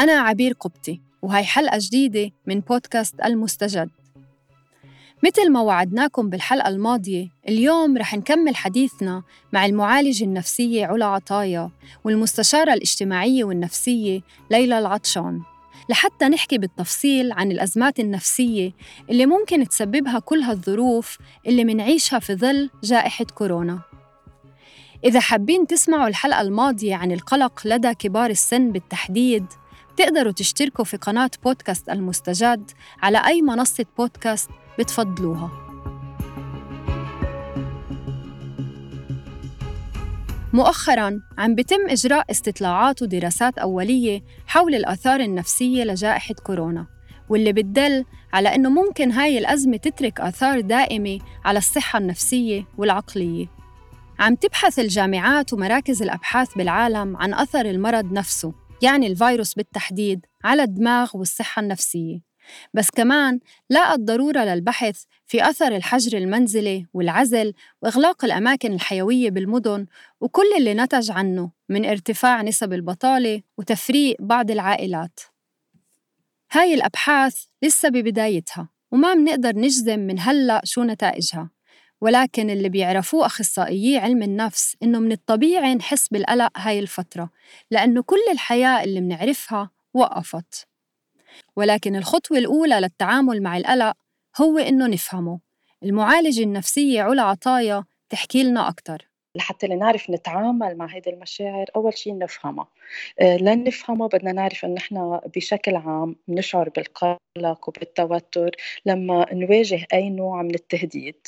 أنا عبير قبطي وهي حلقة جديدة من بودكاست المستجد. مثل ما وعدناكم بالحلقة الماضية اليوم رح نكمل حديثنا مع المعالجة النفسية علا عطايا والمستشارة الاجتماعية والنفسية ليلى العطشان. لحتى نحكي بالتفصيل عن الأزمات النفسية اللي ممكن تسببها كل هالظروف اللي منعيشها في ظل جائحة كورونا. إذا حابين تسمعوا الحلقة الماضية عن القلق لدى كبار السن بالتحديد تقدروا تشتركوا في قناة بودكاست المستجد على أي منصة بودكاست بتفضلوها. مؤخراً عم بتم إجراء استطلاعات ودراسات أولية حول الآثار النفسية لجائحة كورونا واللي بتدل على إنه ممكن هاي الأزمة تترك آثار دائمة على الصحة النفسية والعقلية. عم تبحث الجامعات ومراكز الأبحاث بالعالم عن أثر المرض نفسه يعني الفيروس بالتحديد على الدماغ والصحة النفسية. بس كمان لاقت ضرورة للبحث في أثر الحجر المنزلي والعزل وإغلاق الأماكن الحيوية بالمدن وكل اللي نتج عنه من ارتفاع نسب البطالة وتفريق بعض العائلات. هاي الأبحاث لسه ببدايتها وما منقدر نجزم من هلأ شو نتائجها. ولكن اللي بيعرفوه أخصائيي علم النفس إنه من الطبيعي نحس بالقلق هاي الفترة لأنه كل الحياة اللي منعرفها وقفت. ولكن الخطوة الأولى للتعامل مع القلق هو إنه نفهمه. المعالجة النفسية علا عطايا تحكي لنا أكتر. لحتى لنعرف نتعامل مع هذه المشاعر أول شيء نفهمها. آه، لن نفهمها بدنا نعرف أن نحن بشكل عام نشعر بالقلق وبالتوتر لما نواجه أي نوع من التهديد.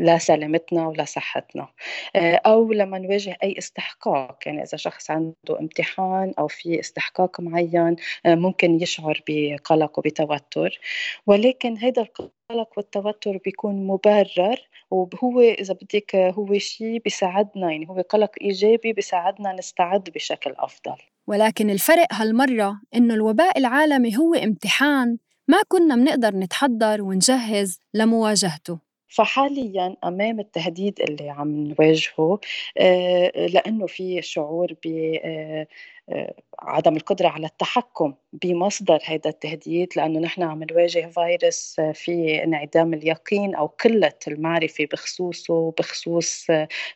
لسلامتنا ولصحتنا آه، أو لما نواجه أي استحقاق يعني إذا شخص عنده امتحان أو في استحقاق معين آه، ممكن يشعر بقلق وبتوتر. ولكن هذا القلق والتوتر بيكون مبرر وهو إذا بدك هو شيء بيساعدنا يعني هو قلق إيجابي بيساعدنا نستعد بشكل أفضل. ولكن الفرق هالمرة إنه الوباء العالمي هو امتحان ما كنا منقدر نتحضر ونجهز لمواجهته. فحاليا أمام التهديد اللي عم نواجهه آه، لأنه في شعور ب آه، آه، عدم القدرة على التحكم بمصدر هذا التهديد لأنه نحن عم نواجه فيروس في انعدام اليقين أو قلة المعرفة بخصوصه بخصوص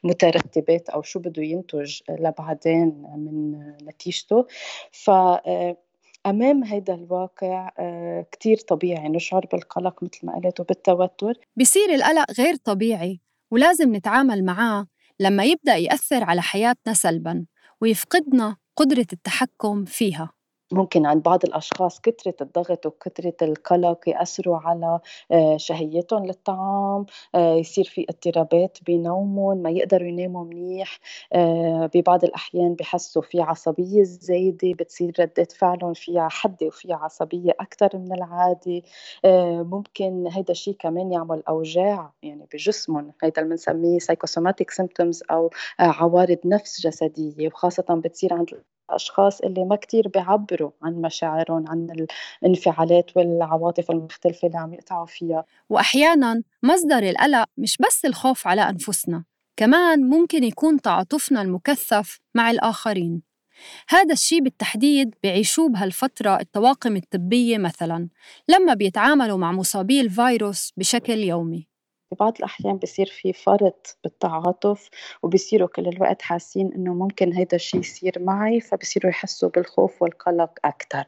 مترتبات أو شو بده ينتج لبعدين من نتيجته. ف أمام هذا الواقع آه، كتير طبيعي نشعر بالقلق مثل ما قلت وبالتوتر. بصير القلق غير طبيعي ولازم نتعامل معاه لما يبدأ يأثر على حياتنا سلباً ويفقدنا قدرة التحكم فيها. ممكن عند بعض الأشخاص كثرة الضغط وكثرة القلق يأثروا على آه، شهيتهم للطعام آه، يصير في اضطرابات بنومهم ما يقدروا يناموا منيح آه، ببعض الأحيان بحسوا في عصبية زايدة بتصير ردة فعلهم فيها حدة وفيها عصبية أكثر من العادي ممكن هيدا الشيء كمان يعمل أوجاع يعني بجسمهم هيدا اللي بنسميه psychosomatic symptoms أو عوارض نفس جسدية وخاصة بتصير عند الأشخاص اللي ما كتير بيعبروا عن مشاعرهم عن الانفعالات والعواطف المختلفة اللي عم يقطعوا فيها. وأحياناً مصدر القلق مش بس الخوف على أنفسنا كمان ممكن يكون تعاطفنا المكثف مع الآخرين. هذا الشيء بالتحديد بيعيشوه بهالفترة الطواقم الطبية مثلاً لما بيتعاملوا مع مصابي الفيروس بشكل يومي. ببعض الأحيان بصير في فرط بالتعاطف وبصيروا كل الوقت حاسين إنه ممكن هيدا الشيء يصير معي فبصيروا يحسوا بالخوف والقلق أكثر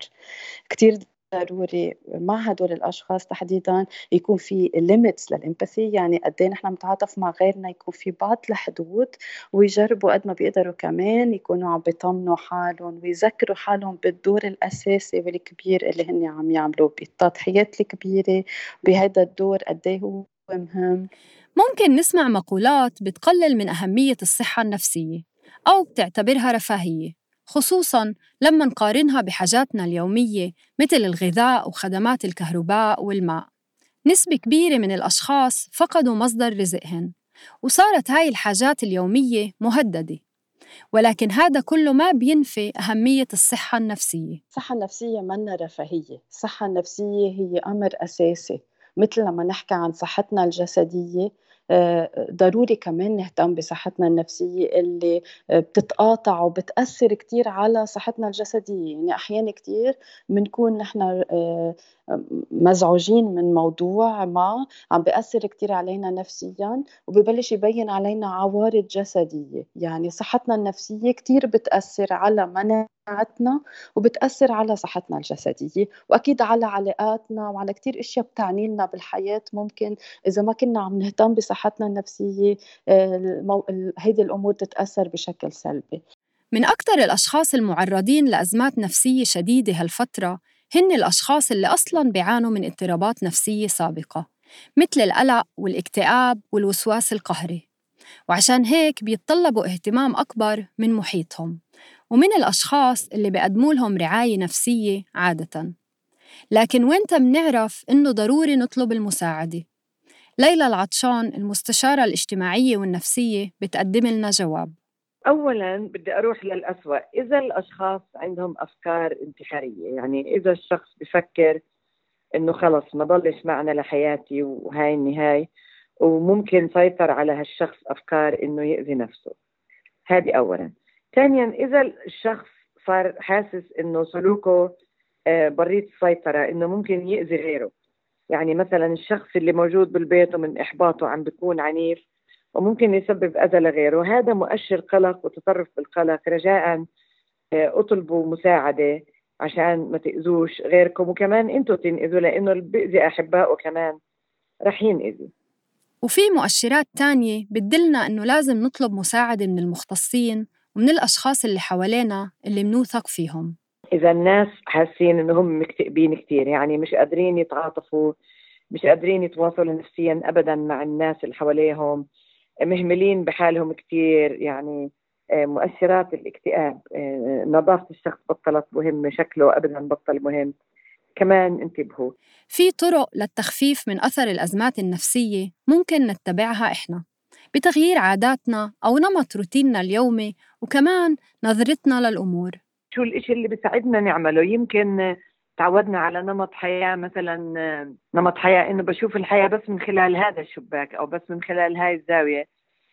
كتير ضروري مع هدول الأشخاص تحديدا يكون في ليميتس للإمباثي يعني قد إيه نحن بنتعاطف مع غيرنا يكون في بعض الحدود ويجربوا قد ما بيقدروا كمان يكونوا عم بيطمنوا حالهم ويذكروا حالهم بالدور الأساسي والكبير اللي هن عم يعملوه بالتضحيات الكبيرة بهذا الدور قد إيه هو مهم ممكن نسمع مقولات بتقلل من أهمية الصحة النفسية أو بتعتبرها رفاهية خصوصاً لما نقارنها بحاجاتنا اليومية مثل الغذاء وخدمات الكهرباء والماء. نسبة كبيرة من الأشخاص فقدوا مصدر رزقهن وصارت هاي الحاجات اليومية مهددة ولكن هذا كله ما بينفي أهمية الصحة النفسية. الصحة النفسية منا رفاهية الصحة النفسية هي أمر أساسي. مثل لما نحكي عن صحتنا الجسدية ضروري كمان نهتم بصحتنا النفسية اللي بتتقاطع وبتأثر كتير على صحتنا الجسدية. يعني أحيانا كتير بنكون نحن مزعوجين من موضوع ما عم بيأثر كتير علينا نفسيا وببلش يبين علينا عوارض جسدية. يعني صحتنا النفسية كتير بتأثر على مناعتنا وبتأثر على صحتنا الجسدية وأكيد على علاقاتنا وعلى كتير أشياء بتعني لنا بالحياة. ممكن إذا ما كنا عم نهتم بصحتنا النفسية المو... هيدي الأمور تتأثر بشكل سلبي. من أكثر الأشخاص المعرضين لأزمات نفسية شديدة هالفترة هن الأشخاص اللي أصلاً بيعانوا من اضطرابات نفسية سابقة مثل القلق والاكتئاب والوسواس القهري. وعشان هيك بيتطلبوا اهتمام أكبر من محيطهم. ومن الأشخاص اللي بيقدموا لهم رعاية نفسية عادةً. لكن وين منعرف إنه ضروري نطلب المساعدة؟ ليلى العطشان المستشارة الاجتماعية والنفسية بتقدم لنا جواب. اولا بدي أروح للاسوء إذا الأشخاص عندهم أفكار انتحارية يعني إذا الشخص بفكر إنه خلص ما ضلش معنا لحياتي وهاي النهاية وممكن سيطر على هالشخص أفكار إنه يأذي نفسه. هذه اولا. ثانيا إذا الشخص صار حاسس إنه سلوكه آه، بريد السيطرة إنه ممكن يأذي غيره. يعني مثلا الشخص اللي موجود بالبيت ومن إحباطه عم بيكون عنيف وممكن يسبب أذى لغيره. هذا مؤشر قلق وتطرف بالقلق رجاء آه، أطلبوا مساعدة عشان ما تأذوش غيركم. وكمان أنتم تنأذوا لأنه اللي بيأذي أحبائه كمان رح ينأذي. وفي مؤشرات تانية بتدلنا إنه لازم نطلب مساعدة من المختصين ومن الأشخاص اللي حوالينا اللي منوثق فيهم. إذا الناس حاسين إنهم مكتئبين كثير يعني مش قادرين يتعاطفوا مش قادرين يتواصلوا نفسيا أبدا مع الناس اللي حواليهم مهملين بحالهم كثير يعني آه، مؤشرات الاكتئاب آه، نظافة الشخص بطلت مهمة شكله أبدا بطل مهم. كمان انتبهوا. في طرق للتخفيف من أثر الأزمات النفسية ممكن نتبعها إحنا. بتغيير عاداتنا أو نمط روتيننا اليومي وكمان نظرتنا للأمور. شو الإشي اللي بيساعدنا نعمله؟ يمكن تعودنا على نمط حياة مثلا نمط حياة إنه بشوف الحياة بس من خلال هذا الشباك أو بس من خلال هاي الزاوية.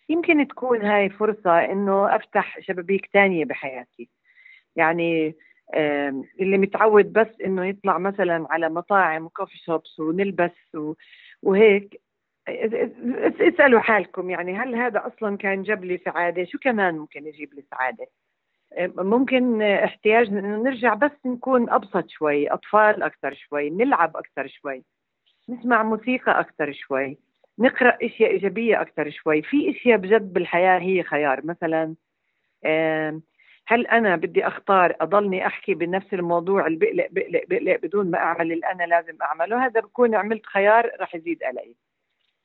يمكن تكون هاي فرصة إنه أفتح شبابيك تانية بحياتي. يعني اللي متعود بس إنه يطلع مثلا على مطاعم وكوفي شوبس ونلبس وهيك اسألوا حالكم يعني هل هذا أصلا كان جاب لي سعادة؟ شو كمان ممكن يجيب لي سعادة؟ ممكن احتياجنا انه نرجع بس نكون أبسط شوي أطفال أكثر شوي نلعب أكثر شوي نسمع موسيقى أكثر شوي نقرأ أشياء إيجابية أكثر شوي. في أشياء بجد بالحياة هي خيار. مثلا هل أنا بدي أختار أضلني أحكي بنفس الموضوع اللي بقلق بقلق بقلق بدون ما أعمل اللي أنا لازم أعمله؟ هذا بكون عملت خيار رح يزيد قلقي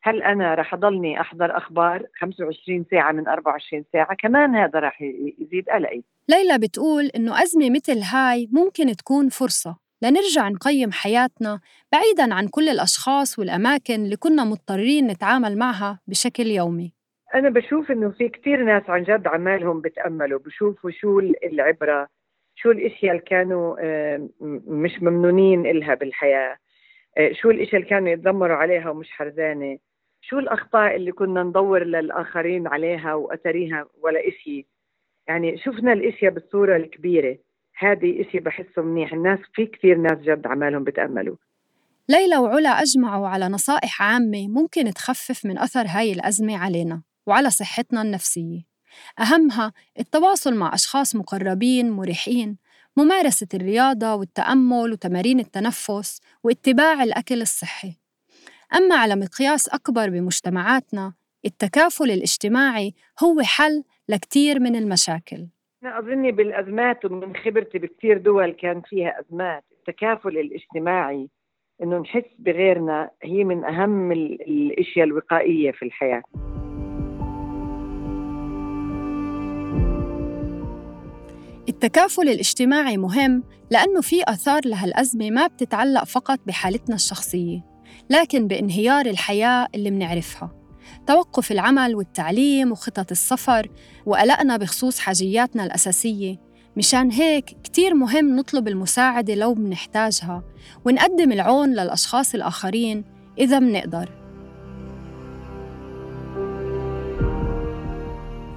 هل أنا رح أضلني أحضر أخبار 25 ساعة من 24 ساعة؟ كمان هذا رح يزيد قلقي. ليلى بتقول إنه أزمة مثل هاي ممكن تكون فرصة لنرجع نقيم حياتنا بعيدا عن كل الأشخاص والأماكن اللي كنا مضطرين نتعامل معها بشكل يومي. أنا بشوف إنه في كثير ناس عن جد عمالهم بتأملوا بشوفوا شو العبرة شو الإشياء اللي كانوا آه، مش ممنونين إلها بالحياة آه، شو الإشياء اللي كانوا يتذمروا عليها ومش حرزانة. شو الأخطاء اللي كنا ندور للآخرين عليها وأتريها ولا إشي؟ يعني شفنا الإشياء بالصورة الكبيرة. هذه إشي بحسه منيح. الناس في كثير ناس جد عمالهم بتأملوا. ليلى وعلا أجمعوا على نصائح عامة ممكن تخفف من أثر هاي الأزمة علينا وعلى صحتنا النفسية. أهمها التواصل مع أشخاص مقربين مريحين ممارسة الرياضة والتأمل وتمارين التنفس واتباع الأكل الصحي. أما على مقياس أكبر بمجتمعاتنا التكافل الاجتماعي هو حل لكتير من المشاكل. أنا أظني بالأزمات ومن خبرتي بكثير دول كان فيها أزمات. التكافل الاجتماعي إنه نحس بغيرنا هي من أهم الأشياء الوقائية في الحياة. التكافل الاجتماعي مهم لأنه في آثار لهالأزمة ما بتتعلق فقط بحالتنا الشخصية. لكن بانهيار الحياة اللي منعرفها. توقف العمل والتعليم وخطط السفر وقلقنا بخصوص حاجياتنا الأساسية. مشان هيك كتير مهم نطلب المساعدة لو منحتاجها ونقدم العون للأشخاص الآخرين إذا منقدر.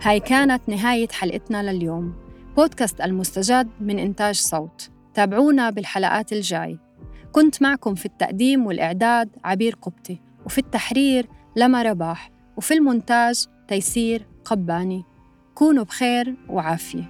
هاي كانت نهاية حلقتنا لليوم. بودكاست المستجد من إنتاج صوت. تابعونا بالحلقات الجاي. كنت معكم في التقديم والإعداد عبير قبطي وفي التحرير لما رباح وفي المونتاج تيسير قباني. كونوا بخير وعافية.